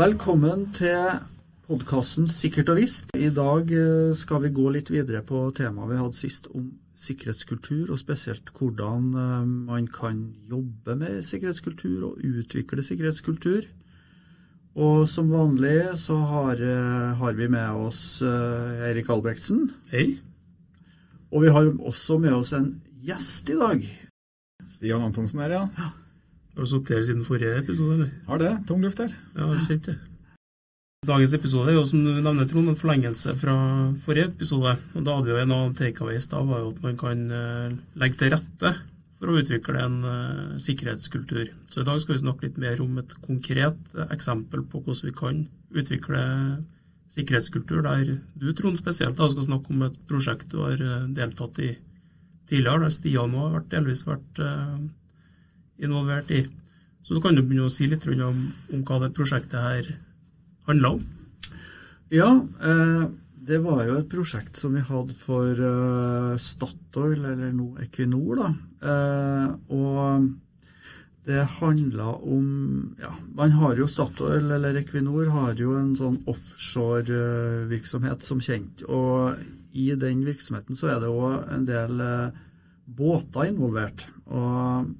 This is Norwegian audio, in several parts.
Velkommen til podkasten Sikkert og visst. I dag eh, skal vi gå litt videre på temaet vi hadde sist om sikkerhetskultur, og spesielt hvordan eh, man kan jobbe med sikkerhetskultur og utvikle sikkerhetskultur. Og som vanlig så har, eh, har vi med oss Eirik Albrektsen. Hei. Og vi har også med oss en gjest i dag. Stian Antonsen her, ja. Har du sittet her siden forrige episode, eller? Har det. Tung luft her. Ja, har kjent det. Dagens episode er jo, som du nevner, Trond, en forlengelse fra forrige episode. Og da hadde vi jo en av takeaways da var jo at man kan uh, legge til rette for å utvikle en uh, sikkerhetskultur. Så i dag skal vi snakke litt mer om et konkret uh, eksempel på hvordan vi kan utvikle sikkerhetskultur, der du, Trond, spesielt da, skal snakke om et prosjekt du har deltatt i tidligere, der Stian nå har vært, delvis vært involvert i. Så du kan jo begynne å si litt om, om hva det prosjektet her handla om? Ja, eh, det var jo et prosjekt som vi hadde for eh, Statoil, eller nå Equinor, da. Eh, og det handla om Ja, man har jo Statoil, eller Equinor, har jo en sånn offshore-virksomhet som kjent. Og i den virksomheten så er det òg en del båter involvert. Og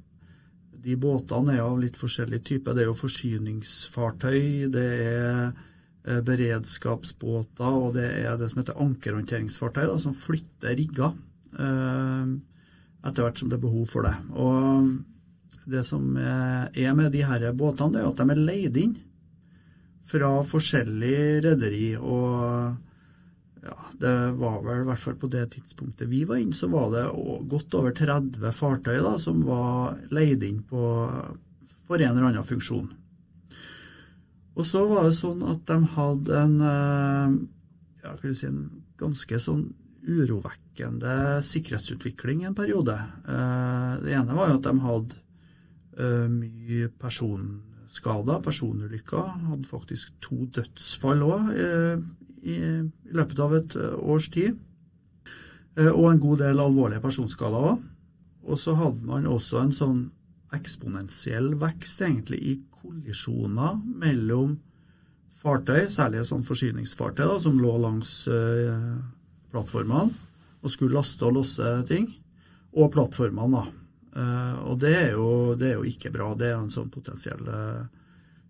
de båtene er av litt forskjellig type. Det er jo forsyningsfartøy, det er eh, beredskapsbåter, og det er det som heter ankerhåndteringsfartøy, da, som flytter rigger eh, etter hvert som det er behov for det. Og det som er med de her båtene, det er at de er leid inn fra forskjellige rederi. og ja, det var vel i hvert fall på det tidspunktet vi var inne, så var det godt over 30 fartøy da, som var leid inn på, for en eller annen funksjon. Og så var det sånn at de hadde en, eh, ja, si, en ganske sånn urovekkende sikkerhetsutvikling en periode. Eh, det ene var jo at de hadde eh, mye personskader, personulykker. Hadde faktisk to dødsfall òg i, i løpet av et eh, års tid. Eh, og en god del alvorlige personskader òg. Og så hadde man også en sånn eksponentiell vekst egentlig i kollisjoner mellom fartøy, særlig sånn forsyningsfartøy da, som lå langs eh, plattformene og skulle laste og losse ting, og plattformene. da. Eh, og det er, jo, det er, jo, ikke bra. Det er en sånn potensiell eh,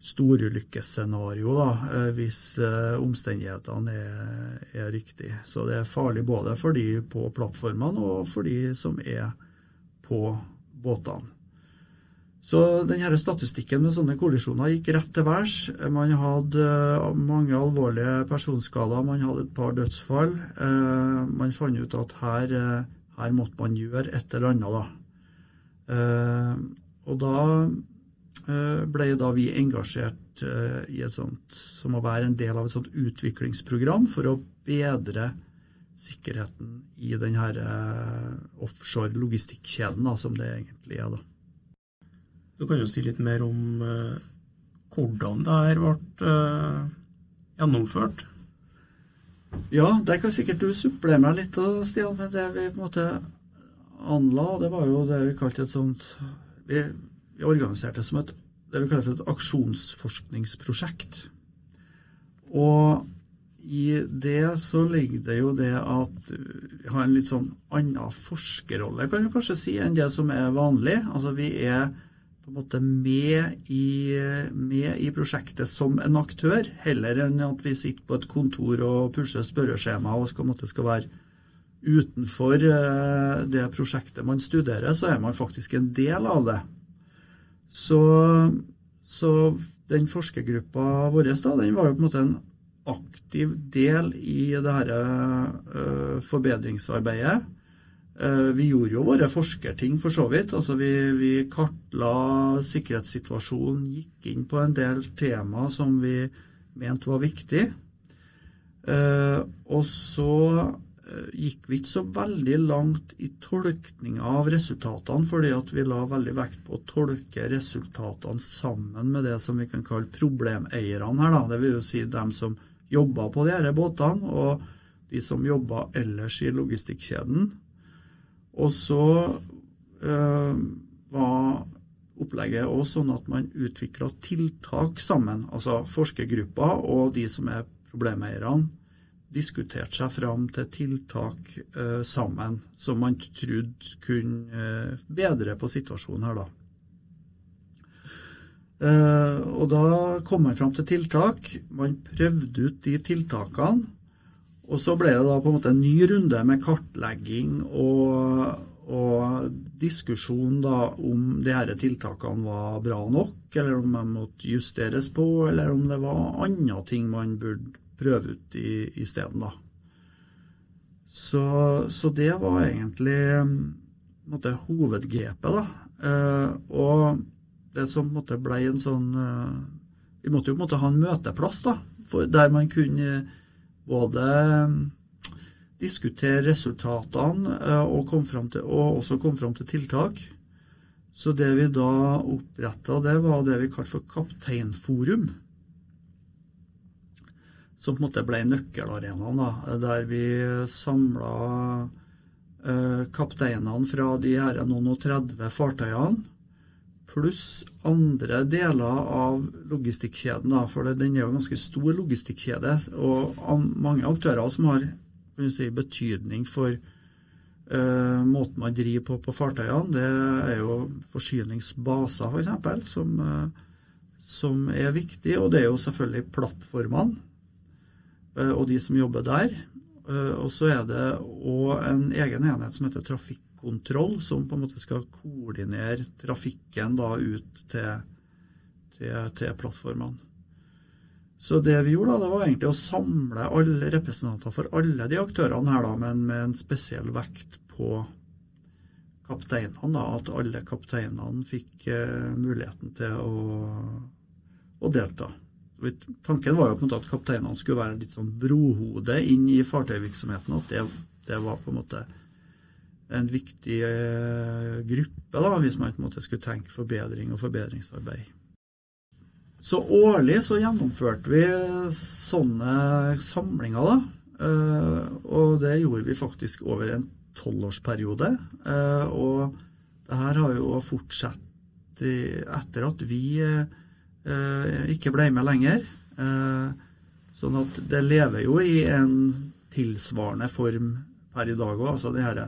storulykkesscenario da, eh, hvis eh, omstendighetene er, er riktige. Så det er farlig både for de på plattformene og for de som er på båtene. Så denne statistikken med sånne kollisjoner gikk rett til værs. Man hadde eh, mange alvorlige personskader, man hadde et par dødsfall. Man fant ut at her, her måtte man gjøre et eller annet, da. Og da ble da vi engasjert eh, i et sånt, som å være en del av et sånt utviklingsprogram for å bedre sikkerheten i denne eh, offshore logistikkjeden, da, som det egentlig er. da. Du kan jo si litt mer om hvordan det her ble gjennomført? Ja, der kan sikkert du supplere meg litt, Stian, med det vi på en måte anla. Det var jo det vi kalte et sånt vi organiserte som et, det vi kaller for et aksjonsforskningsprosjekt. Og i det så ligger det jo det at vi har en litt sånn annen forskerrolle, kan du kanskje si, enn det som er vanlig. Altså vi er på en måte med i, med i prosjektet som en aktør, heller enn at vi sitter på et kontor og pusher spørreskjema og skal, måtte, skal være utenfor eh, det prosjektet man studerer, så er man faktisk en del av det. Så, så den forskergruppa vår da, den var jo på en måte en aktiv del i det her uh, forbedringsarbeidet. Uh, vi gjorde jo våre forskerting, for så vidt. Altså vi, vi, kartla sikkerhetssituasjonen, gikk inn på en del tema som vi mente var viktig. Uh, og så gikk vi ikke så veldig langt i tolkninga av resultatene, fordi at vi la veldig vekt på å tolke resultatene sammen med det som vi kan kalle problemeierne her. Da. Det vil jo si dem som jobba på de disse båtene, og de som jobba ellers i logistikkjeden. Og så øh, var opplegget òg sånn at man utvikla tiltak sammen. Altså forskergrupper og de som er problemeierne, diskuterte seg fram til tiltak eh, sammen som man trodde kunne eh, bedre på situasjonen her, da. Eh, og da kom man fram til tiltak. Man prøvde ut de tiltakene. Og så ble det da på en måte en ny runde med kartlegging og, og diskusjon da om de her tiltakene var bra nok, eller om de måtte justeres på, eller om det var andre ting man burde prøve ut isteden, da. Så, så, det var egentlig måtte, hovedgrepet, da. Eh, og det som måtte, ble en sånn eh, Vi måtte jo måtte, ha en møteplass da, der man kunne både eh, diskutere resultatene eh, og, til, og også komme fram til tiltak. Så det vi da oppretta, det var det vi kalte for Kapteinforum. Som på en måte ble nøkkelarenaen, da, der vi samla eh, kapteinene fra de her noen og 30 fartøyene pluss andre deler av logistikkjeden. For den er jo en ganske stor logistikkjede, og mange aktører som har si, betydning for uh, måten man driver på på fartøyene. Det er jo forsyningsbaser, f.eks., for som, uh, som er viktig. Og det er jo selvfølgelig plattformene og de som jobber der. og så er det òg en egen enhet som heter trafikkontroll, som på en måte skal koordinere trafikken da ut til, til, til plattformene. Så det vi gjorde, da, det var egentlig å samle alle representanter for alle de aktørene her, da, men med en spesiell vekt på kapteinene. da, At alle kapteinene fikk eh, muligheten til å, å delta. Tanken var jo på en måte at kapteinene skulle være litt sånn brohode inn i fartøyvirksomheten. At det, det var på en måte en viktig eh, gruppe, da, hvis man på en måte skulle tenke forbedring og forbedringsarbeid. Så årlig så gjennomførte vi sånne samlinger, da. Eh, og det gjorde vi faktisk over en tolvårsperiode. Eh, og det her har jo fortsatt etter at vi ikke ble med lenger. Sånn at det lever jo i en tilsvarende form per i dag òg. Altså det her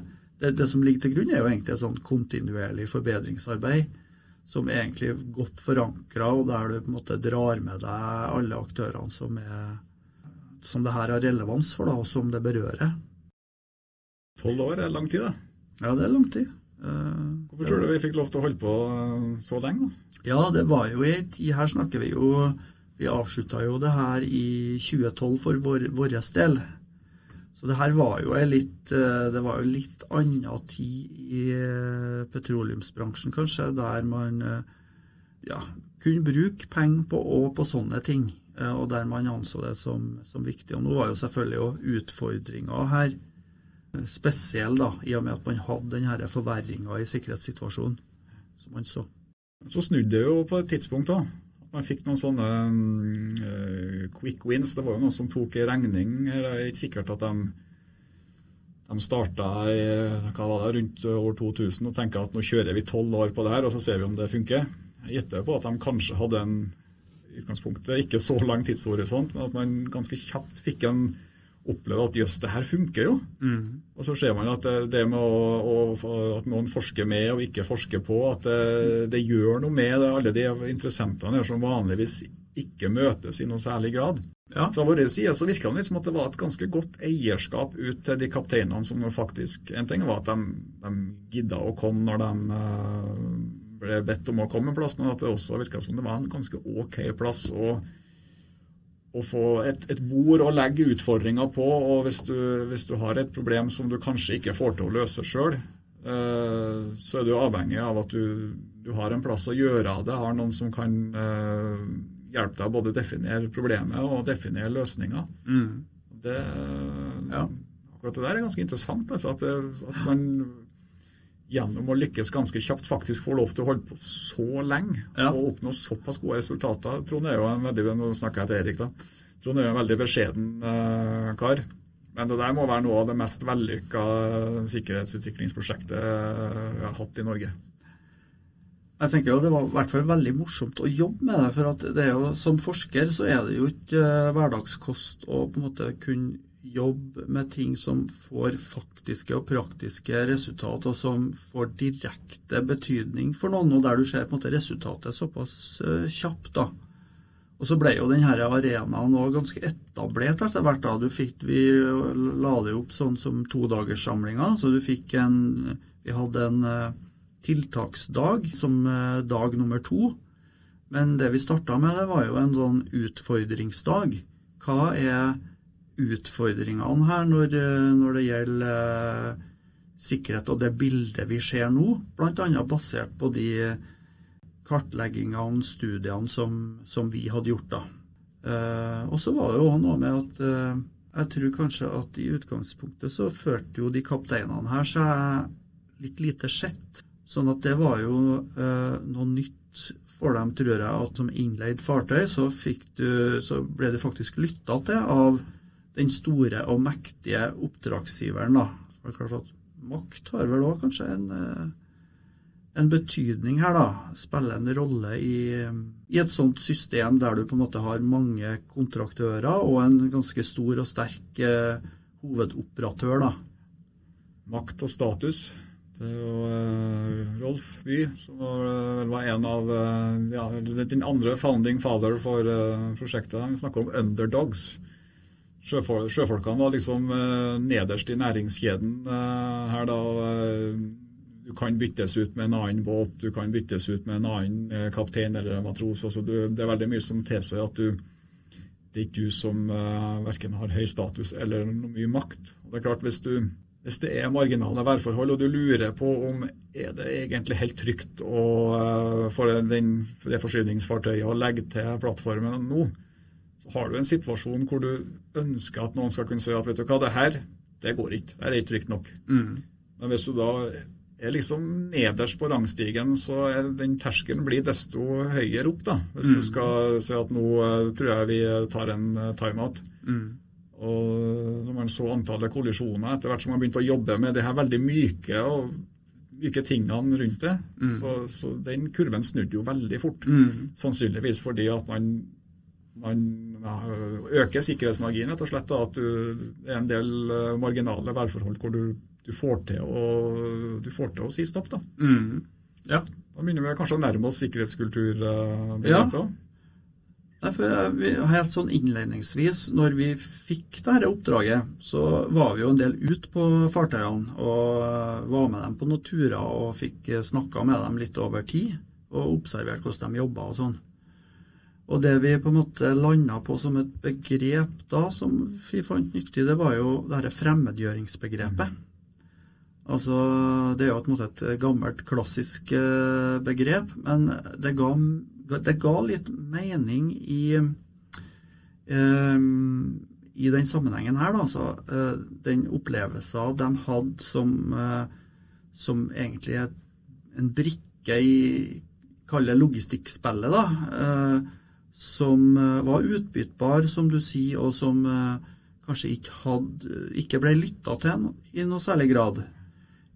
det, det, som ligger til grunn, er jo egentlig et sånn kontinuerlig forbedringsarbeid som er egentlig godt forankra, og der du på en måte drar med deg alle aktørene som, er, som det her har relevans for, da, og som det berører. Tolv år er lang tid, da? Ja, det er lang tid. Uh, Hvorfor tror du vi fikk lov til å holde på eh, så lenge? da? Ja, det var jo i tid Her snakker vi jo Vi avslutta jo det her i 2012 for vår, vår del. Så det her var jo litt eh, Det var jo litt annen tid i eh, petroleumsbransjen, kanskje, der man eh, ja, kunne bruke penger på, og på sånne ting. Og der man anså det som, som viktig. Og nå var jo selvfølgelig jo utfordringa her spesiell, da, i og med at man hadde denne forverringa i sikkerhetssituasjonen som man så. Så snudde det jo på et tidspunkt, da. Man fikk noen sånne uh, quick wins. Det var jo noen som tok regning. Det er ikke sikkert at de, de starta i, hva var det, rundt år 2000 og tenker at nå kjører vi tolv år på det her, og så ser vi om det funker. Jeg gjetter på at de kanskje hadde en utgangspunktet ikke så lang tidshorisont, men at man ganske kjapt fikk en oppleve at jøss, det her funker jo. Mm. Og så ser man at det, det med å, å, at noen forsker med og ikke forsker på, at det, det gjør noe med det, alle de interessentene som vanligvis ikke møtes i noen særlig grad. Ja. Fra vår side så virka det som at det var et ganske godt eierskap ut til de kapteinene som faktisk En ting var at de, de gidda å komme når de uh, ble bedt om å komme en plass, men at det også virka som det var en ganske OK plass. og å få et, et, bord å legge utfordringer på. og hvis du, hvis du, har et problem som du kanskje ikke får til å løse sjøl, eh, så er du avhengig av at du, du, har en plass å gjøre av det. Har noen som kan eh, hjelpe deg å både definere problemet og definere løsninger. Mm. Det, ja. Akkurat det der er ganske interessant. Altså, at, at man gjennom å lykkes ganske kjapt faktisk får lov til å holde på så lenge ja. og oppnå såpass gode resultater. Trond er jo en veldig nå snakker jeg til Erik da, Trond er jo en veldig beskjeden uh, kar. Men det der må være noe av det mest vellykka sikkerhetsutviklingsprosjektet vi har hatt i Norge. Jeg tenker jo Det var i hvert fall veldig morsomt å jobbe med det. for at det er jo, Som forsker så er det jo ikke eh, hverdagskost å på en måte kunne jobbe med ting som får faktiske og praktiske resultat, og som får direkte betydning for noen, og der du ser på en måte resultatet såpass uh, kjapt. da. Og så ble jo denne arenaen òg ganske etablert etter hvert. da. Du fikk, Vi la det opp sånn som todagerssamlinger, så du fikk en Vi hadde en uh, tiltaksdag som dag nummer to. Men det vi starta med, det var jo en sånn utfordringsdag. Hva er utfordringene her når, eh, når det gjelder eh, sikkerhet og det bildet vi ser nå, bl.a. basert på de kartleggingene, studiene som, som vi hadde gjort da. Eh, og så var det jo noe med at jeg tror kanskje at i utgangspunktet så førte jo de kapteinene her seg litt lite sett. Sånn at det var jo eh, noe nytt for dem, tror jeg, at som innleid fartøy så, du, så ble du faktisk lytta til av den store og mektige oppdragsgiveren. da. For det er klart at Makt har vel òg kanskje en, eh, en, betydning her, da. Spiller en rolle i, i, et sånt system der du på en måte har mange kontraktører og en ganske stor og sterk eh, hovedoperatør. da. Makt og status. Det er jo uh, Rolf By, som var, var en av ja, den andre founding father for prosjektet. Han snakker om underdogs. Sjøfol sjøfolkene var liksom uh, nederst i næringskjeden uh, her da. Uh, du kan byttes ut med en annen båt, du kan byttes ut med en annen kaptein eller matros. Altså, det er veldig mye som tilsier at du det er ikke du som uh, verken har høy status eller noe mye makt. Det er klart, hvis, du, hvis det er marginale værforhold, og du lurer på om er det egentlig helt trygt å, for den, det forsyningsfartøyet å legge til plattformen nå, så har du en situasjon hvor du ønsker at noen skal kunne si at vet du hva, det her det går ikke. Det er ikke trygt nok. Mm. Men hvis du da er liksom nederst på rangstigen, så er den terskelen blir desto høyere opp. da. Hvis mm. du skal si at nå uh, tror jeg vi tar en uh, timeout. Mm. Og når man så antallet kollisjoner etter hvert som man begynte å jobbe med det her veldig myke og myke tingene rundt det, mm. så, så, den kurven snudde jo veldig fort. Mm. Sannsynligvis fordi at man man øker sikkerhetsmarginen, rett og slett. Da, at du, er en del eh, marginale værforhold hvor du, du, får til å, du får til å si stopp. Da. Mm. Ja. da begynner vi kanskje å nærme oss sikkerhetskulturbegrepet. Ja. Derfor, helt sånn innledningsvis, når vi fikk dette oppdraget, så var vi jo en del ut på fartøyene og var med dem på noen turer og fikk snakka med dem litt over tid og observert hvordan de jobba og sånn. Og det vi på en måte landa på som et begrep da, som vi fant nyttig, det var jo det dette fremmedgjøringsbegrepet. Altså, Det er jo på en måte et gammelt, klassisk eh, begrep, men det ga, det ga litt mening i, um, i den sammenhengen her. da, altså Den opplevelsen de hadde som, som egentlig en brikke i Kall det logistikkspillet. da, som eh, var utbyttbar, som du sier, og som eh, kanskje ikke, hadde, ikke ble lytta til i noe særlig grad.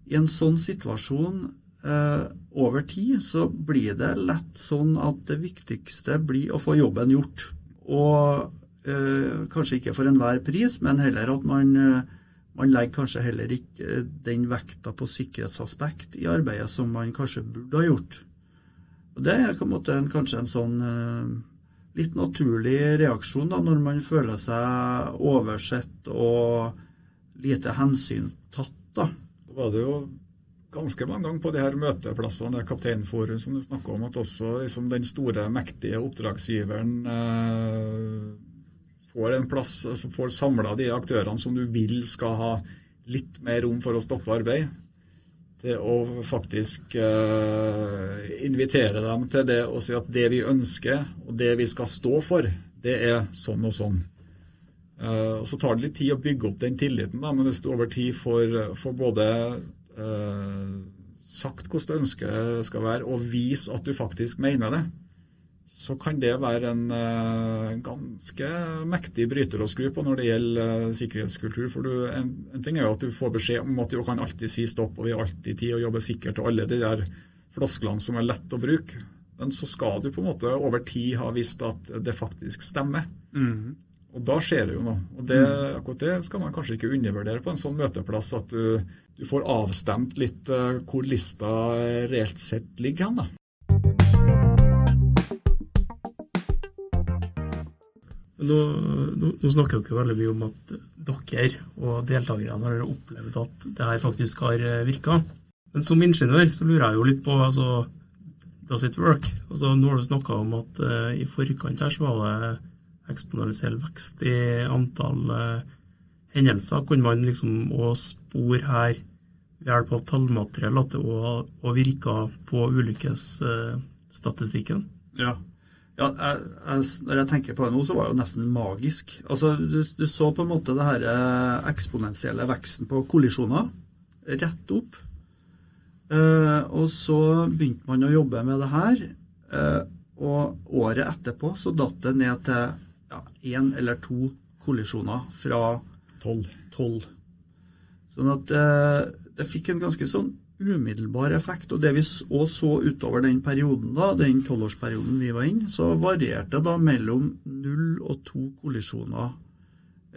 I en sånn situasjon eh, over tid så blir det lett sånn at det viktigste blir å få jobben gjort. Og eh, kanskje ikke for enhver pris, men heller at man, eh, man legger kanskje heller ikke den vekta på sikkerhetsaspekt i arbeidet som man kanskje burde ha gjort. Og Det er på en måte en, kanskje en sånn eh, litt naturlig reaksjon da, når man føler seg oversett og lite hensyn tatt. da. Så var det jo ganske mange ganger på de her møteplassene, det kapteinforum som du snakker om, at også liksom, den store, mektige oppdragsgiveren eh, får en plass, altså, får samla de aktørene som du vil skal ha litt mer rom for å stoppe arbeid til å faktisk uh, invitere dem til det og si at det vi ønsker, og det vi skal stå for, det er sånn og sånn. Uh, og Så tar det litt tid å bygge opp den tilliten, da, men hvis du over tid får, får både uh, sagt hvordan ønsket skal være, og vise at du faktisk mener det, så kan det være en uh, ganske mektig bryter å skru på når det gjelder uh, sikkerhetskultur. For du, en, en, ting er jo at du får beskjed om at du kan alltid si stopp, og vi har alltid tid å jobbe sikkert, og alle de der flosklene som er lett å bruke. Men så skal du på en måte over tid ha visst at det faktisk stemmer. Mm. Og da skjer det jo noe. Og det, akkurat det skal man kanskje ikke undervurdere på en sånn møteplass, at du, du får avstemt litt uh, hvor lista reelt sett ligger hen. da. Nå, nå, nå, snakker dere veldig mye om at dere og deltakerne har opplevd at det her faktisk har virka. Men som ingeniør så lurer jeg jo litt på altså, Does it work? Altså, nå har du snakka om at uh, i forkant her så var det eksponentiell vekst i antall uh, hendelser. Kunne man liksom òg spore her ved hjelp av tallmateriell at det òg virka på ulykkesstatistikken? Uh, ja. Ja, jeg, jeg, Når jeg tenker på det nå, så var det jo nesten magisk. Altså, Du, du så på en måte det her eksponentielle veksten på kollisjoner rett opp. Eh, og så begynte man å jobbe med det her. Eh, og året etterpå så datt det ned til én eller to kollisjoner fra tolv. Sånn at eh, det fikk en ganske sånn umiddelbar effekt. Og det vi òg så utover den perioden, da, den tolvårsperioden vi var inne, så varierte da mellom null og to kollisjoner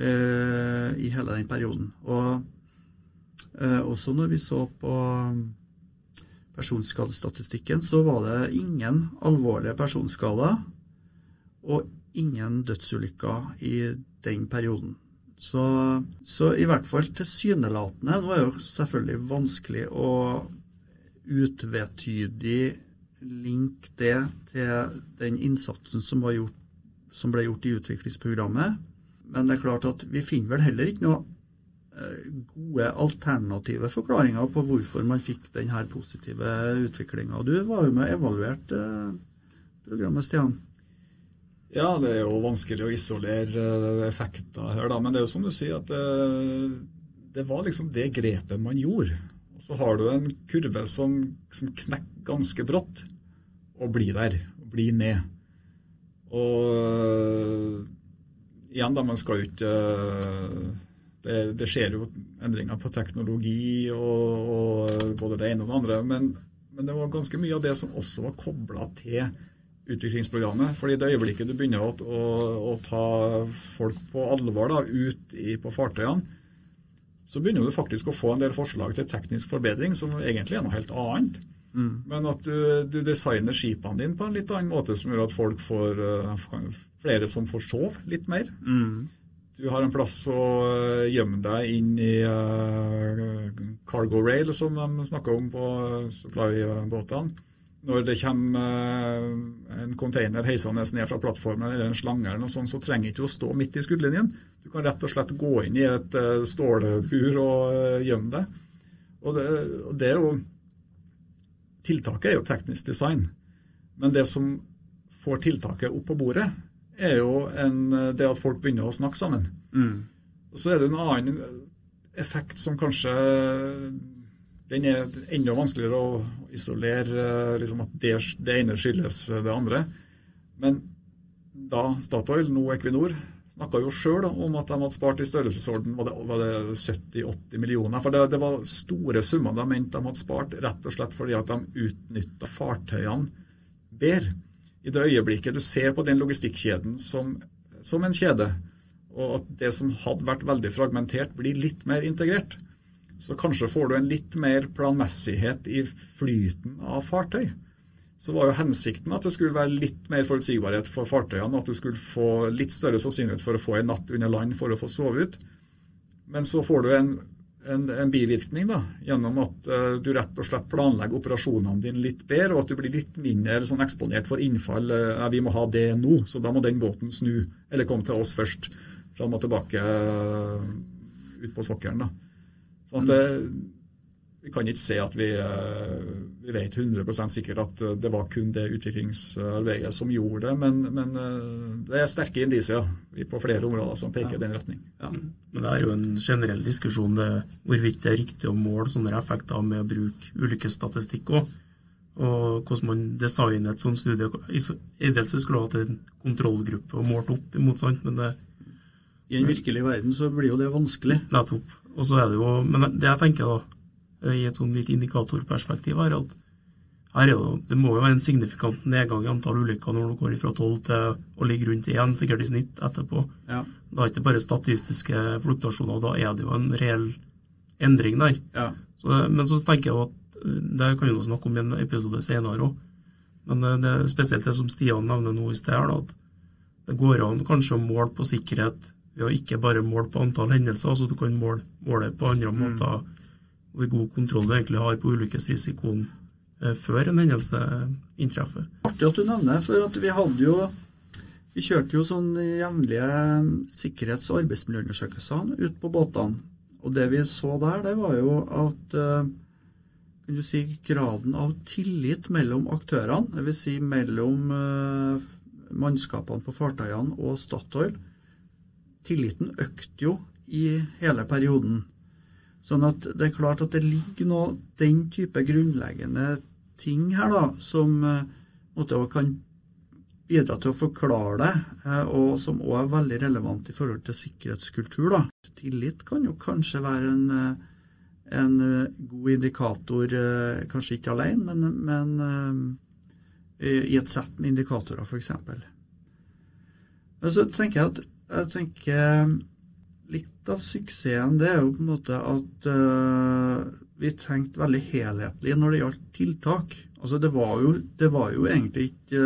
i hele den perioden. Og også når vi så på personskadestatistikken, så var det ingen alvorlige personskader og ingen dødsulykker i den perioden. Så, så i hvert fall tilsynelatende Nå er det jo selvfølgelig vanskelig å utvetydig linke det til den innsatsen som, gjort, som ble gjort i utviklingsprogrammet. Men det er klart at vi finner vel heller ikke noe gode alternative forklaringer på hvorfor man fikk denne positive utviklinga. Du var jo med og evaluerte programmet, Stian? Ja, det er jo vanskelig å isolere effekter her, da. Men det er jo som du sier, at det, det var liksom det grepet man gjorde. Og så har du en kurve som, som knekker ganske brått, og blir der. Og blir ned. Og igjen, da, man skal jo ikke det, det, skjer jo endringer på teknologi og, og, både det ene og det andre. Men, men, det var ganske mye av det som også var kobla til utviklingsprogrammet. fordi det øyeblikket du begynner å, å, å ta folk på alvor da, ut i, på fartøyene, så begynner du faktisk å få en del forslag til teknisk forbedring som egentlig er noe helt annet. Mm. Men at du, du, designer skipene dine på en litt annen måte som gjør at folk får uh, flere som får sove litt mer. Mm du har en plass å eh, gjemme deg inn i uh, cargo rail, som de snakker om på supply-båtene. Når det kommer uh, en container heisende ned fra plattformen eller en slange, eller noe sånt, så trenger ikke å stå midt i skuddlinjen. Du kan rett og slett gå inn i et uh, stålbur og gjemme deg. Og det, og det, er jo Tiltaket er jo teknisk design, men det som får tiltaket opp på bordet, er jo en, det at folk begynner å snakke sammen. Mm. Så er det en annen effekt som kanskje den er enda vanskeligere å isolere, liksom at det, det, ene skyldes det andre. Men da Statoil, nå Equinor, snakka jo sjøl om at de hadde spart i størrelsesorden var det, det 70-80 millioner. For det, det, var store summer de mente de hadde spart, rett og slett fordi at de utnytta fartøyene bedre i det øyeblikket du ser på den logistikkjeden som, som en kjede, og at det som hadde vært veldig fragmentert, blir litt mer integrert, så kanskje får du en litt mer planmessighet i flyten av fartøy. Så var jo hensikten at det skulle være litt mer forutsigbarhet for fartøyene, at du skulle få litt større sannsynlighet for å få en natt under land for å få sove ut. Men så får du en en, en, bivirkning da, gjennom at uh, du rett og slett planlegger operasjonene dine litt bedre, og at du blir litt mindre sånn, eksponert for innfall. Uh, vi må ha det nå, så da må den båten snu, eller komme til oss først. Fram og tilbake uh, ut på sokkelen. da. Sånn at det, Vi kan ikke se at vi, vi vet 100% sikkert at det var kun det utviklingsarbeidet som gjorde det, men, men det er sterke indisier på flere områder som peker i den retning. Ja. Men det er jo en generell diskusjon det, hvorvidt det er riktig å måle sånne effekter med å bruke ulykkesstatistikk òg. Og hvordan man designer et sånt studie. Ideelt skulle hatt en kontrollgruppe og målt opp imot, sant, men det I en virkelig verden så blir jo det vanskelig. Nettopp. Og så er det jo Men det jeg tenker da, i et sånn litt indikatorperspektiv, er at her er jo, Det må jo være en signifikant nedgang i antall ulykker når du går fra 12 til å ligge rundt én, sikkert i snitt etterpå. Ja. Da er det ikke bare statistiske fluktuasjoner, da er det jo en reell endring der. Ja. Så, men så tenker jeg at eh, det kan vi jo snakke om i en episode senere òg. Men eh, det spesielt det som Stian nevner nå i sted, at det går an kanskje å måle på sikkerhet ved å ikke bare måle på antall hendelser, så du kan måle, måle på andre måter hvor god kontroll du egentlig har på ulykkesrisikoen eh, før en hendelse inntreffer. Artig at du nevner, for at vi hadde jo Vi kjørte jo sånn jevnlige sikkerhets- og arbeidsmiljøundersøkelser ut på båtene. Og det vi så der, det var jo at eh, kan du si, graden av tillit mellom aktørene, dvs. Si mellom eh, mannskapene på fartøyene og Statoil, tilliten økte jo i hele perioden. Sånn at det er klart at det ligger noe den type grunnleggende ting her da, som eh, måtte, kan bidra til å forklare det, eh, og som òg er veldig relevant i forhold til sikkerhetskultur. da. Tillit kan jo kanskje være en, eh, en god indikator, kanskje ikke alene, men, men i et sett med indikatorer, f.eks. Så tenker jeg at jeg tenker litt av suksessen det er jo på en måte at uh, vi tenkte veldig helhetlig når det gjaldt tiltak. Altså det var jo, det var jo egentlig ikke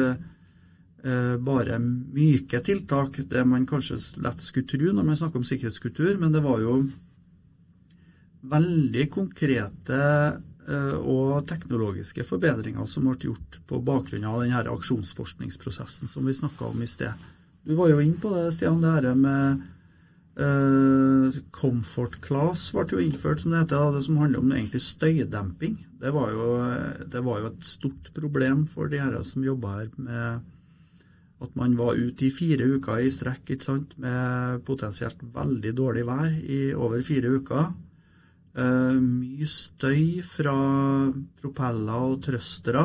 uh, bare myke tiltak, det man kanskje lett skulle tro når man snakker om sikkerhetskultur, men det var jo veldig konkrete uh, og teknologiske forbedringer som ble gjort på bakgrunn av denne aksjonsforskningsprosessen som vi snakka om i sted. Du var jo inne på det, Stian, det her med uh, Comfort class ble jo innført, som det heter. Det som handler om egentlig støydemping. Det var jo, det var jo et stort problem for de her som jobba her med at man var ute i fire uker i strekk ikke sant, med potensielt veldig dårlig vær i over fire uker. Uh, mye støy fra propeller og trøstere,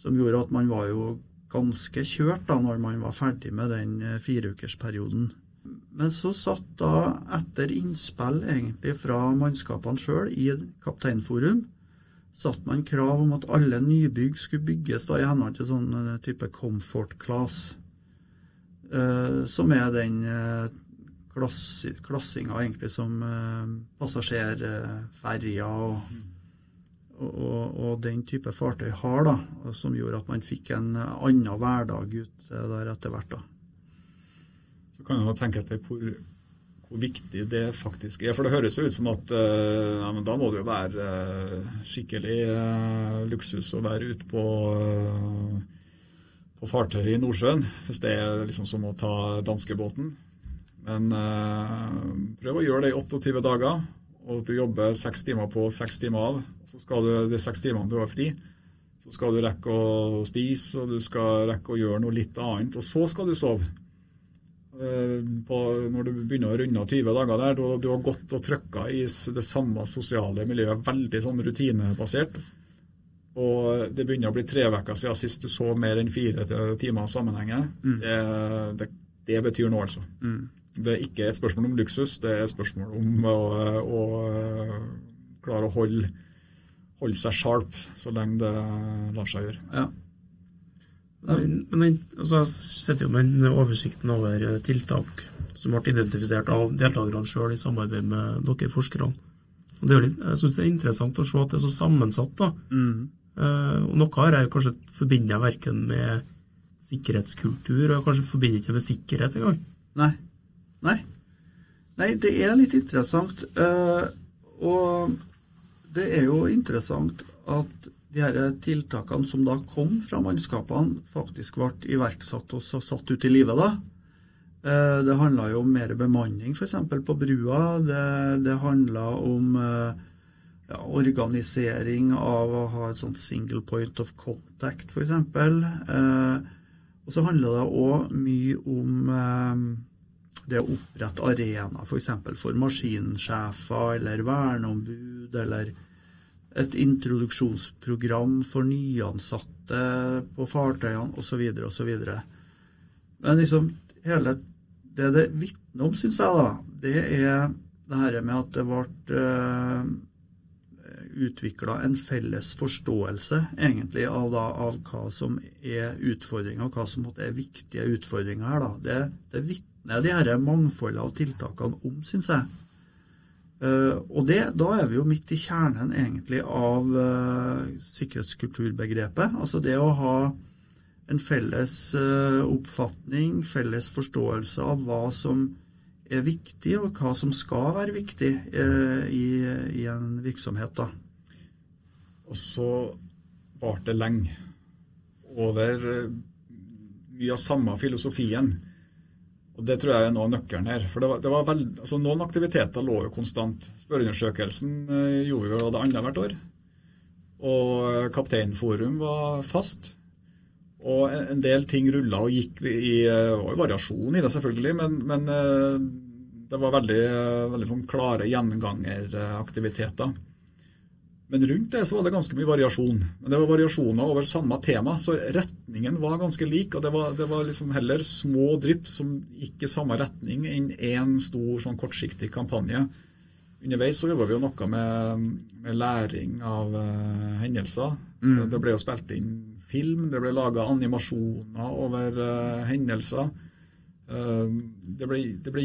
som gjorde at man var jo ganske kjørt da når man var ferdig med den eh, fireukersperioden. Men så satt da, etter innspill egentlig fra mannskapene sjøl i Kapteinforum, satt man krav om at alle nybygg skulle bygges da i henhold til sånn eh, type comfort class, eh, som er den klass, klassinga egentlig som eh, og, og, og, den type fartøy har, da, som gjorde at man fikk en annen hverdag ut eh, der etter hvert. da. Så kan man tenke etter hvor, hvor viktig det faktisk er. For det høres jo ut som at eh, ja, da må det jo være eh, skikkelig luksus å være ute på, på fartøy i Nordsjøen. Hvis det er liksom som å ta danskebåten. Men prøv å gjøre det i 28 dager, og at du jobber seks timer på seks timer av. Så skal du de seks timene du har fri, så skal du rekke å spise, og du skal rekke å gjøre noe litt annet. Og så skal du sove. Eh, På, når du begynner å runde av 20 dager der, da du har gått og trykka i det samme sosiale miljøet, veldig sånn rutinebasert. Og det begynner å bli tre uker siden sist du så mer enn fire timer sammenhengende. Det, det, det betyr noe, altså. Det er ikke et spørsmål om luksus, det er et spørsmål om å, å klare å holde, holde seg sharp så lenge det lar seg gjøre. Ja. Men, men altså, jeg sitter jo med oversikten over eh, tiltak som ble identifisert av deltakerne sjøl i samarbeid med dere forskerne. Og det er jo litt, jeg syns det er interessant å se at det er så sammensatt. da. Mm. Uh, og Noe har jeg kanskje forbinder jeg verken med sikkerhetskultur, og jeg kanskje forbinder ikke med sikkerhet engang. Nei. Nei. Nei, det er litt interessant. eh, og det er jo interessant at de her tiltakene som da kom fra mannskapene, faktisk ble iverksatt og satt ut i livet. da. Eh, Det handla jo om mer bemanning, f.eks. på brua. Det, det handla om eh, ja, organisering av å ha et sånt single point of contact, f.eks. Eh, og så handler det òg mye om det å opprette arenaer f.eks. For, for maskinsjefer eller verneombud, eller et introduksjonsprogram for nyansatte på fartøyene osv. osv. Men liksom hele det det vitner om, syns jeg, da, det er det her med at det ble uh, utvikla en felles forståelse egentlig av, da, av hva som er utfordringer, og hva som er viktige utfordringer her. Da. Det, det vitner de her mangfoldet av tiltakene om, syns jeg. Uh, og det, da er vi jo midt i kjernen egentlig av uh, sikkerhetskulturbegrepet. Altså det å ha en felles uh, oppfatning, felles forståelse av hva som er viktig, og hva som skal være viktig eh, i, i, en virksomhet. Da. Og så varte det lenge. Over eh, mye av samme filosofien. Og Det tror jeg er noe av nøkkelen her. For det var, det var veld, altså Noen aktiviteter lå jo konstant. Spørreundersøkelsen eh, gjorde vi jo det annethvert år. Og eh, Kapteinforum var fast. Og en del ting rulla og gikk i og variasjon i det, selvfølgelig, men, men det var veldig, veldig sånn klare gjengangeraktiviteter. Men rundt det så var det ganske mye variasjon. Men det var variasjoner over samme tema, så retningen var ganske lik. Og det var, det var liksom heller små drypp som gikk i samme retning enn én stor sånn kortsiktig kampanje. Underveis så jobba vi jo noe med, med læring av uh, hendelser. Mm. Det ble jo spilt inn film, det ble laga animasjoner over uh, hendelser. Uh, det, ble, det ble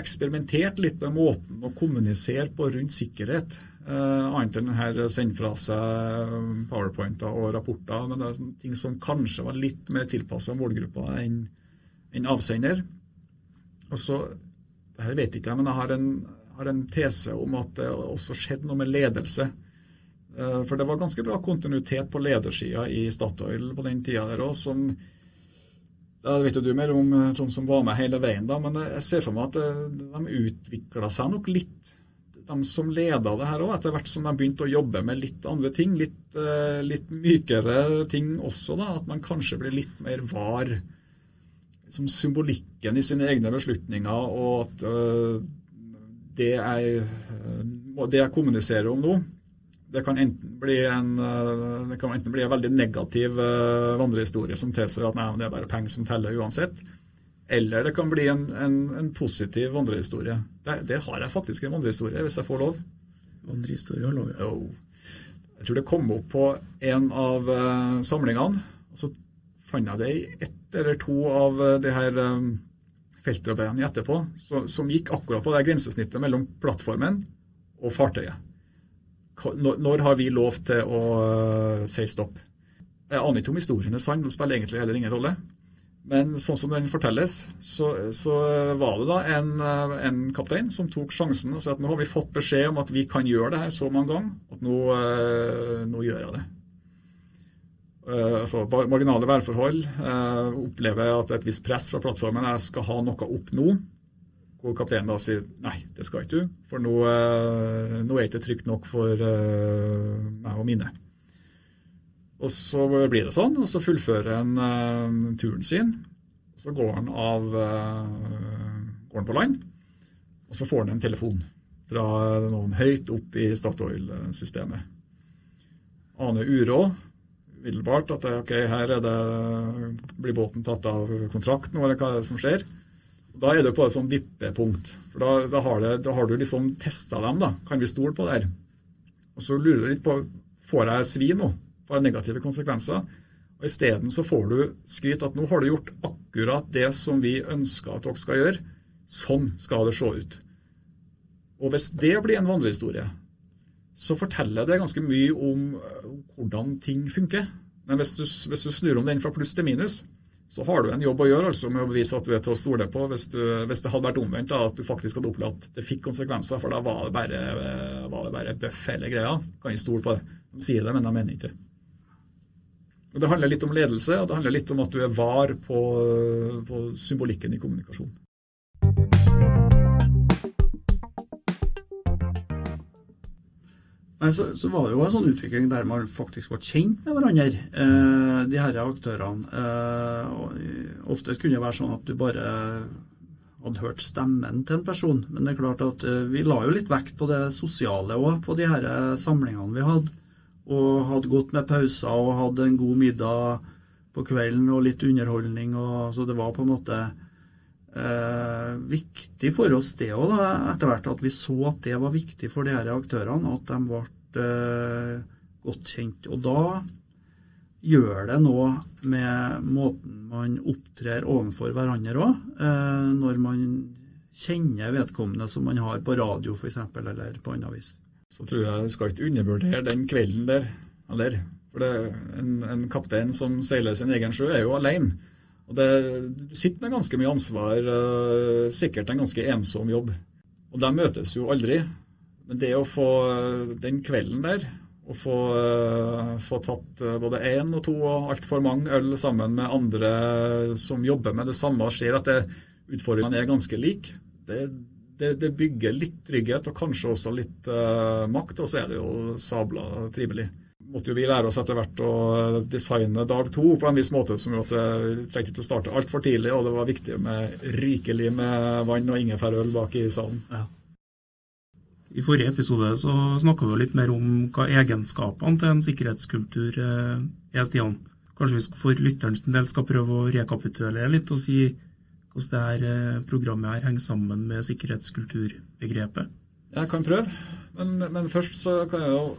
eksperimentert litt med måten å kommunisere på rundt sikkerhet. Uh, annet enn denne sende fra seg eh, powerpointer og rapporter. Men det er ting som kanskje var litt mer tilpassa målgruppa enn en avsender. Og så, det her vet ikke jeg, men jeg har en, har en, tese om at det også skjedde noe med ledelse. For det var ganske bra kontinuitet på ledersida i Statoil på den tida der òg, som vet du mer om eh, sånn som var med hele veien, da, men jeg ser for meg at eh, de utvikla seg nok litt, de som leda det her òg, etter hvert som de begynte å jobbe med litt andre ting. Litt, eh, litt mykere ting også, da. At man kanskje blir litt mer var. Som symbolikken i sine egne beslutninger, og at det jeg, det jeg kommuniserer om nå, det kan en, eh, det kan enten bli en veldig negativ vandrehistorie som tilsier at nei, det er bare penger som teller uansett. Eller det kan bli en, en, en positiv vandrehistorie. Der, der, har jeg faktisk en vandrehistorie, hvis jeg får lov. Vandrehistorie har lov, ja. Oh. Jeg tror det kom opp på en av uh, samlingene. og Så fant jeg det i ett eller to av uh, de her um, feltarbeidene etterpå, så, som gikk akkurat på det grensesnittet mellom plattformen og fartøyet. Når har vi lov til å uh, si stopp? Jeg aner ikke om historien er sann, det spiller egentlig heller ingen rolle. Men sånn som den fortelles, så, så var det da en, en, kaptein som tok sjansen og sa at nå har vi fått beskjed om at vi kan gjøre det her så mange ganger at nå, uh, nå gjør jeg det. Uh, altså Marginale værforhold. opplever at det er et visst press fra plattformen. Jeg skal ha noe opp nå. Hvor kapteinen da sier nei, det skal ikke du, for nå, eh, nå er det ikke trygt nok for meg og mine. Og så blir det sånn, og så fullfører han uh, turen sin. Så går han av uh, går han på land, og så får han en telefon fra noen høyt opp i Statoil-systemet. Aner uro umiddelbart at ok, her det, blir båten tatt av kontrakt nå, eller hva er det som skjer? Da er du på et sånt vippepunkt. For da, da, har det, da, har du liksom testa dem. da. Kan vi stole på det her? Og så lurer du litt på får jeg svi nå. Får negative konsekvenser? Og Isteden så får du skryt at nå har du gjort akkurat det som vi ønsker at dere skal gjøre. Sånn skal det se ut. Og hvis det blir en vandrehistorie, så forteller det ganske mye om hvordan ting funker. Men hvis du, hvis du snur om den fra pluss til minus, så har du en jobb å gjøre altså med å bevise at du er til å stole på. Hvis, du, hvis det hadde vært omvendt, da, at du faktisk hadde opplevd at det fikk konsekvenser, for da var det bare, var det bare bøff hele greia. Kan ikke stole på det. De sier det, men de mener ikke det. Det handler litt om ledelse, og det handler litt om at du er var på, på symbolikken i kommunikasjon. så, så, var det jo en sånn utvikling der man faktisk ble kjent med hverandre, eh, de her aktørene. Eh, ofte kunne det være sånn at du bare hadde hørt stemmen til en person. Men det er klart at eh, vi la jo litt vekt på det sosiale òg, på de her eh, samlingene vi hadde. Og hadde gått med pauser og hadde en god middag på kvelden og litt underholdning. Og, så det var på en måte eh, viktig for oss det òg, etter hvert. At vi så at det var viktig for de her aktørene. At de ble eh, godt kjent. Og da gjør det noe med måten man opptrer overfor hverandre òg, eh, når man kjenner vedkommende som man har på radio f.eks., eller på annen vis. Så tror jeg jeg skal ikke undervurdere den kvelden der, eller For det, en, en kaptein som seiler sin egen sjø, er jo alene. Og det, Du sitter med ganske mye ansvar, uh, sikkert en ganske ensom jobb. Og de møtes jo aldri. Men det å få den kvelden der, å få, uh, få tatt både én og to og altfor mange øl sammen med andre som jobber med det samme, ser at utfordringene er ganske like, det, det, det, bygger litt trygghet og kanskje også litt makt, og så er det jo sabla trivelig måtte jo vi lære oss etter hvert å designe dag to på en viss måte, som gjorde at vi trengte ikke å starte altfor tidlig, og det var viktig med rikelig med vann og ingefærøl bak i salen. Ja. I forrige episode så snakka vi litt mer om hva egenskapene til en sikkerhetskultur eh, er, Stian. Kanskje vi for lytterens del skal prøve å rekapitulere litt og si hvordan det her eh, programmet her henger sammen med sikkerhetskulturbegrepet? Jeg kan prøve, men, men først så kan jeg jo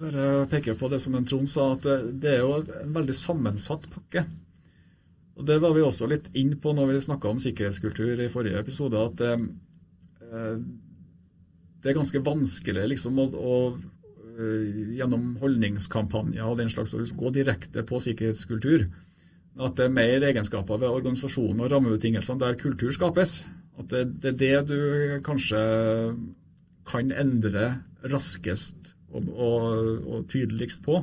bare peke på det som en Trond sa, at det er jo en veldig sammensatt pakke. Og Det var vi også litt inn på når vi snakka om sikkerhetskultur i forrige episode. At det, eh, det er ganske vanskelig liksom å, å eh, gjennom holdningskampanjer og den slags å gå direkte på sikkerhetskultur. At det er mer egenskaper ved organisasjonen og rammebetingelsene der kultur skapes. At det, det er det du kanskje kan endre raskest og, og, og tydeligst på.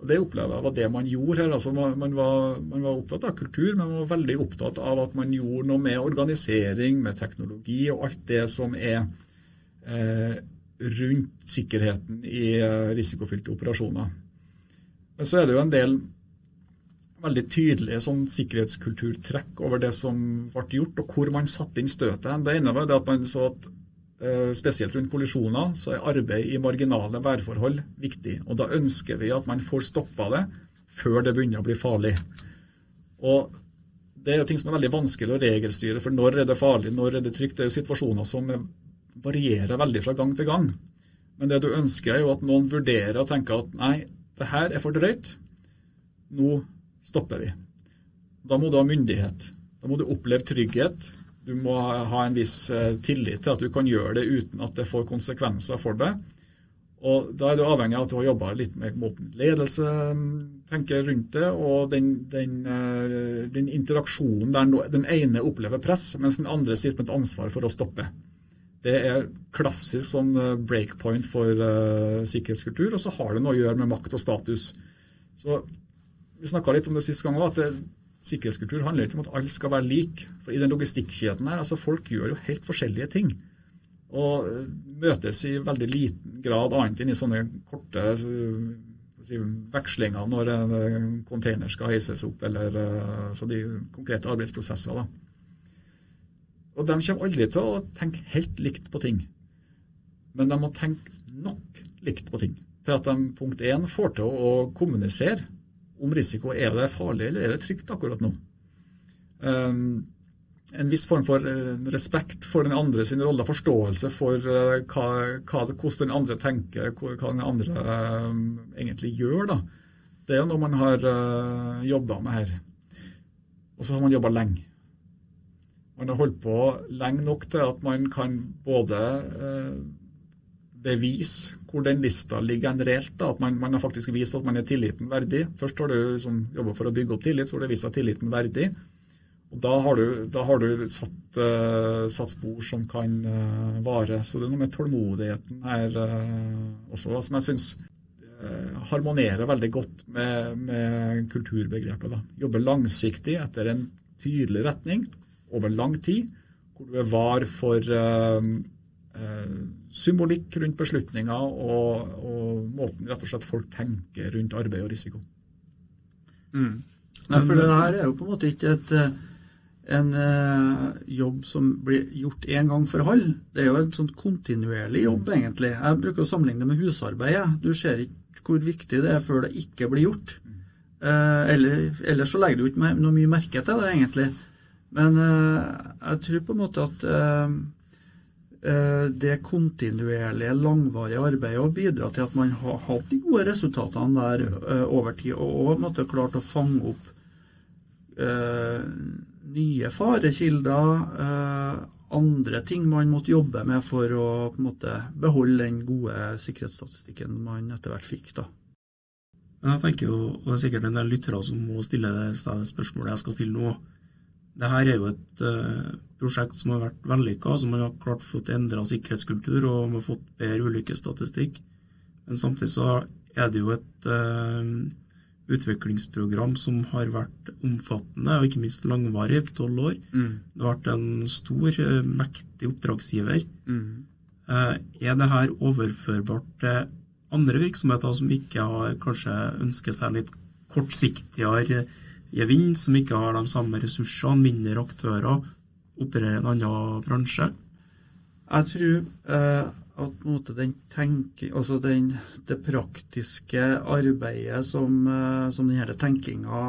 Og Det opplever jeg var det man gjorde her. altså man, man, var, man, var, opptatt av kultur, men man var veldig opptatt av at man gjorde noe med organisering, med teknologi og alt det som er eh, rundt sikkerheten i eh, risikofylte operasjoner. Men så er det jo en del veldig tydelige sånn sikkerhetskulturtrekk over det som ble gjort, og hvor man satte inn støtet. Det ene var det at man så at Eh, spesielt rundt kollisjoner, så er arbeid i marginale værforhold viktig. Og Da ønsker vi at man får stoppa det før det begynner å bli farlig. Og Det er jo ting som er veldig vanskelig å regelstyre, for når er det farlig, når er det trygt? Det er jo situasjoner som varierer veldig fra gang til gang. Men det du ønsker, er jo at noen vurderer og tenker at nei, det her er for drøyt. Nå stopper vi. Da må du ha myndighet. Da må du oppleve trygghet du må ha en viss eh, tillit til at du kan gjøre det uten at det får konsekvenser for deg. Og Da er du avhengig av at du har jobba litt med måten ledelse mm, tenker rundt det, og den, den, eh, den interaksjonen der den ene opplever press, mens den andre sitter med et ansvar for å stoppe. Det er klassisk sånn eh, breakpoint for sikkerhetskultur, og så har det noe å gjøre med makt og status. Så Vi snakka litt om det sist gang òg, at det, Sikkerhetskultur handler ikke om at alle skal være like. For I den logistikkjeden her, altså folk gjør jo helt forskjellige ting. Og eh, møtes i veldig liten grad annet enn i sånne korte eh, si, vekslinger når en container skal heises opp, eller så de konkrete arbeidsprosesser. da. Og De kommer aldri til å tenke helt likt på ting. Men de må tenke nok likt på ting til at de punkt én får til å kommunisere om risiko. Er det farlig, eller er det trygt akkurat nå? Um, en viss form for uh, respekt for den andre sin rolle, forståelse for uh, hva, hva, hvordan den andre tenker, hva, den andre uh, egentlig gjør. Da. Det er noe man har uh, jobba med her. Og så har man jobba lenge. Man har holdt på lenge nok til at man kan både bevise hvor den lista ligger generelt. reelt. At man, man, har faktisk vist at man er tilliten verdig. Først har du liksom, jobba for å bygge opp tillit, så har du vist at tilliten verdig. Og Da har du, da har du satt, uh, satt, spor som kan uh, vare. Så det er noe med tålmodigheten her uh, også, da, som jeg syns harmonerer veldig godt med, med kulturbegrepet. Da. Jobbe langsiktig etter en tydelig retning over lang tid, hvor du er var for symbolikk rundt beslutninger og, og, måten rett og slett folk tenker rundt arbeid og risiko. Mm. Nei, for det her er jo på en måte ikke et, eh, en uh, jobb som blir gjort én gang for halv. Det er jo en sånn kontinuerlig jobb, egentlig. Jeg bruker å sammenligne det med husarbeidet. Du ser ikke hvor viktig det er før det ikke blir gjort. Uh, eller, ellers så legger du ikke noe mye merke til det, egentlig. Men uh, jeg tror på en måte at eh, det kontinuerlige, langvarige arbeidet og bidra til at man har hatt de gode resultatene der eh, over tid, og òg klart å fange opp eh, nye farekilder, eh, andre ting man måtte jobbe med for å måte, beholde den gode sikkerhetsstatistikken man etter hvert fikk. da. Jeg tenker jo, og det er sikkert en del lyttere som må stille det spørsmålet jeg skal stille nå. Dette er jo et uh, prosjekt som har vært vellykka, som har klart fått endra sikkerhetskultur og vi har fått bedre ulykkesstatistikk. Men samtidig så er det jo et uh, utviklingsprogram som har vært omfattende og ikke minst langvarig, tolv år. Mm. Det har vært en stor, uh, mektig oppdragsgiver. Mm. er det her overførbart til andre virksomheter som ikke har kanskje ønsker seg litt kortsiktigere gevinst, som ikke har de samme ressursene, mindre aktører, opererer i en annen bransje? Jeg tror eh, at måte, den tenke, altså den, det praktiske arbeidet som, eh, som denne tenkinga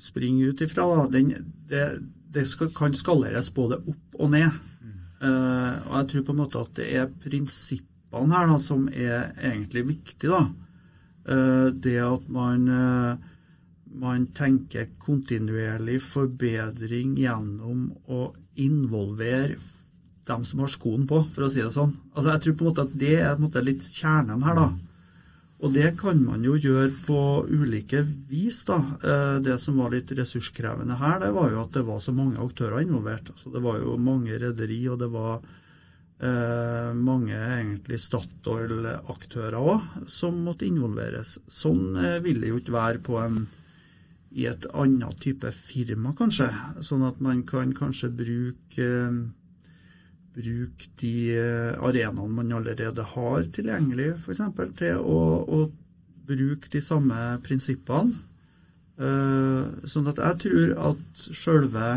springer ut ifra, da, den, det, det skal, kan skaleres både opp og ned. Mm. Og jeg tror på en måte at det er prinsippene her da, som er egentlig viktige. Eh, det at man eh, man tenker kontinuerlig forbedring gjennom å involvere dem som har skoen på, for å si det sånn. Altså Jeg tror på en måte at det er måte litt kjernen her, da. Og det kan man jo gjøre på ulike vis, da. Eh, det som var litt ressurskrevende her, det var jo at det var så mange aktører involvert. Altså Det var jo mange rederi, og det var eh, mange egentlig Statoil-aktører òg som måtte involveres. Sånn eh, vil det jo ikke være på en i et annet type firma, kanskje. Sånn at man kan kanskje bruke, bruke de arenaene man allerede har tilgjengelig, f.eks. til å, å, bruke de samme prinsippene. Eh, sånn at jeg tror at sjølve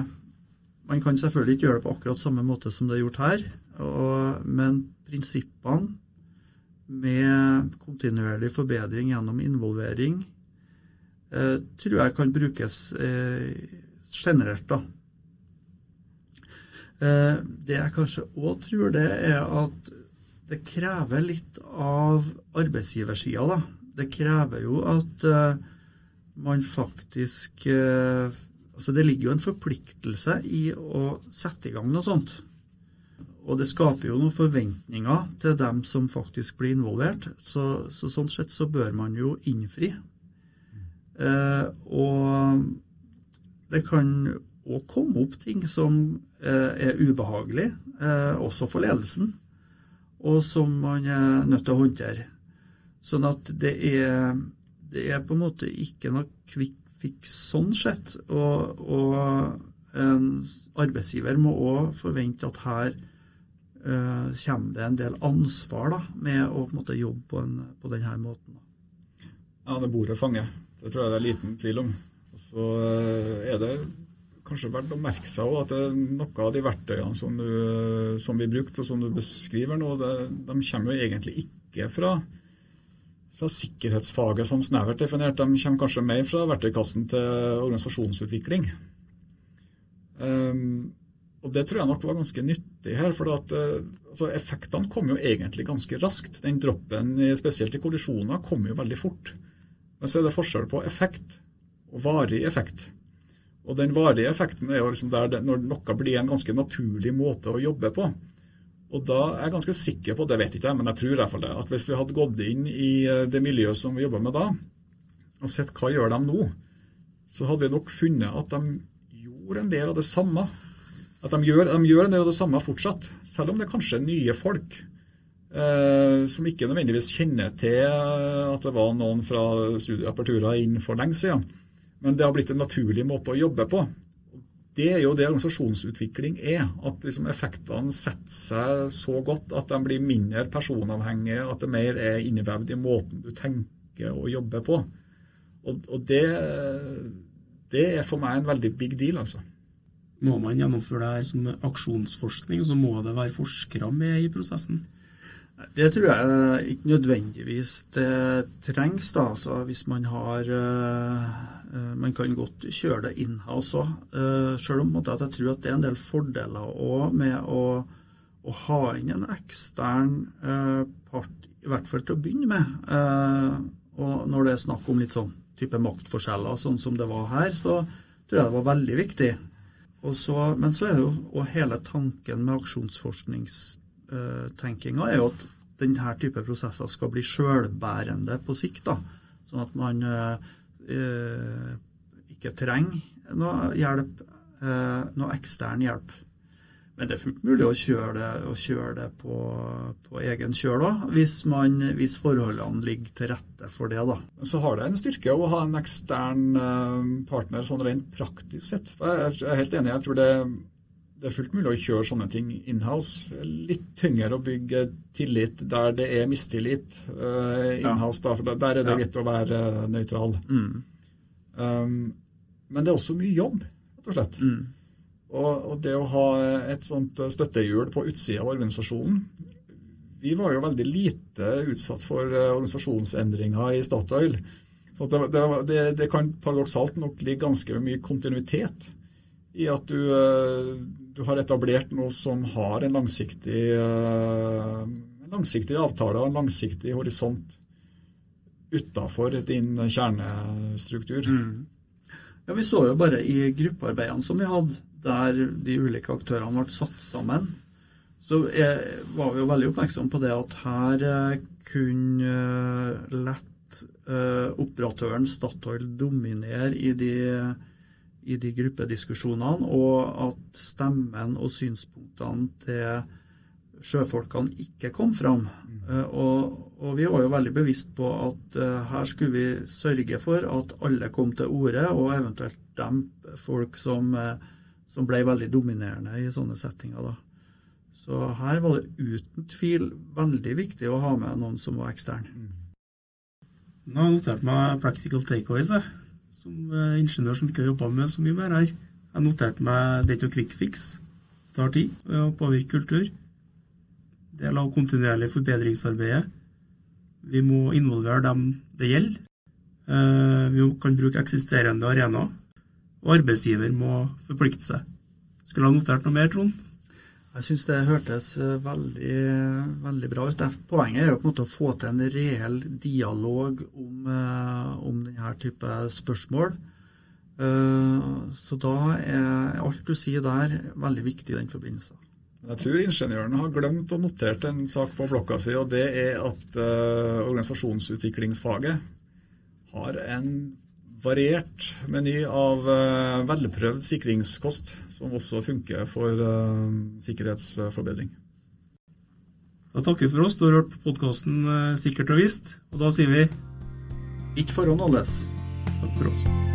Man kan selvfølgelig ikke gjøre det på akkurat samme måte som det er gjort her, og, men prinsippene med kontinuerlig forbedring gjennom involvering Eh, tror jeg kan brukes eh, generelt, da. Eh, det jeg kanskje òg tror, det er at det krever litt av arbeidsgiversida, da. Det krever jo at man faktisk Altså, det ligger jo en forpliktelse i å sette i gang noe sånt. Og det skaper jo noen forventninger til dem som faktisk blir involvert. Så, så sånn sett så bør man jo innfri. Eh, og det kan òg komme opp ting som eh, er ubehagelig, eh, også for ledelsen, og som man er nødt til å håndtere. Sånn at det er, det er på en måte ikke noe quick fix sånn sett. Og, og en arbeidsgiver må òg forvente at her uh, kommer det en del ansvar da, med å på en måte jobbe på, en, på denne måten. Ja, det bordet fanger. Det tror jeg det er liten tvil om. Så eh, er det kanskje verdt å merke seg også at noen av de verktøyene som, du, som vi brukte, og som du beskriver nå, det, de kommer jo egentlig ikke fra, fra sikkerhetsfaget sånn snevert definert. De kommer kanskje mer fra verktøykassen til organisasjonsutvikling. Um, og Det tror jeg nok var ganske nyttig her. for at, uh, altså Effektene kom jo egentlig ganske raskt. Den droppen, spesielt i kollisjoner, kom jo veldig fort. Men så er det forskjell på effekt og varig effekt. Og den varige effekten er jo liksom der når noe blir en ganske naturlig måte å jobbe på. Og da er jeg ganske sikker på, det vet ikke jeg, men jeg tror i hvert fall det, at hvis vi hadde gått inn i eh, det miljøet som vi jobber med da, og sett hva gjør de nå, så hadde vi nok funnet at de gjorde en del av det samme. At de gjør, de gjør en del av det samme fortsatt, selv om det kanskje er nye folk. Eh, som ikke nødvendigvis kjenner til at det var noen fra studieapparaturer inn for lenge siden. Men det har blitt en naturlig måte å jobbe på. Det er jo det organisasjonsutvikling er. At liksom effektene setter seg så godt at de blir mindre personavhengige, at det mer er innevevd i måten du tenker å jobbe på. Og, og det, det, er for meg en veldig big deal, altså. Må man gjennomføre det her som aksjonsforskning, så må det være forskere med i prosessen? Det tror jeg ikke nødvendigvis det trengs. da, altså Hvis man har uh, Man kan godt kjøre det her òg. Uh, selv om jeg tror at det er en del fordeler òg med å, å ha inn en ekstern eh, part, i hvert fall til å begynne med. Eh, og når det er snakk om litt sånn type maktforskjeller, sånn som det var her, så tror jeg det var veldig viktig. Så, men så er det jo hele tanken med aksjonsforskningstenkinga er jo at denne type prosesser skal bli sjølbærende på sikt. da, Sånn at man eh, ikke trenger noe hjelp, eh, noe ekstern hjelp. Men det er fullt mulig å kjøre det, å kjøre det på, på, egen kjøl òg, hvis, hvis, forholdene ligger til rette for det. da. Så har det en styrke å ha en ekstern eh, partner sånn rent praktisk sett. Jeg er helt enig. Jeg tror det, det er fullt mulig å kjøre sånne ting inhouse. Litt tyngre å bygge tillit der det er mistillit uh, inhouse. Ja. Da, der er det ja. greit å være uh, nøytral. Mm. Um, men det er også mye jobb, rett og slett. Mm. Og, og det å ha et sånt støttehjul på utsida av organisasjonen Vi var jo veldig lite utsatt for eh, organisasjonsendringer i Statoil. Så det, det, det, kan paradoksalt nok ligge ganske mye kontinuitet i at du, eh, du har etablert noe som har en langsiktig, eh, en langsiktig avtale og en langsiktig horisont utafor din kjernestruktur. Mm. Ja, Vi så jo bare i gruppearbeidene som vi hadde, der de ulike aktørene ble satt sammen, så jeg, var vi jo veldig oppmerksomme på det at her eh, kunne eh, lett eh, operatøren Statoil dominere i de, i de gruppediskusjonene, og at stemmen og synspunktene til sjøfolkene ikke kom fram. Uh, og, og, vi var jo veldig bevisst på at uh, her skulle vi sørge for at alle kom til orde, og eventuelt dempe folk som uh, som ble veldig dominerende i sånne settinger. da. Så her var det uten tvil veldig viktig å ha med noen som var ekstern. Nå har jeg notert meg practical takeaways, jeg. Som eh, ingeniør som ikke har jobba med så mye mer her. Jeg noterte notert meg det er ikke noe quick fix. Det tar tid å påvirke kultur. Del av kontinuerlig forbedringsarbeidet. Vi må involvere dem det gjelder. Eh, vi kan bruke eksisterende arenaer og arbeidsgiver må forplikte seg. Skulle ha notert noe mer, Trond? Jeg syns det hørtes eh, veldig, veldig, bra ut. Poenget er jo på en måte å få til en reell dialog om, eh, om denne type spørsmål. Eh, så da er alt du sier der, veldig viktig i den forbindelse. Jeg tror ingeniørene har glemt å notere en sak på blokka si, og det er at organisasjonsutviklingsfaget har en variert meny av uh, velprøvd sikringskost, som også funker for uh, sikkerhetsforbedring. Da takker vi for oss. Du har hørt på podkasten uh, Sikkert og visst, og da sier vi Ikke forhånd alles. Takk for oss.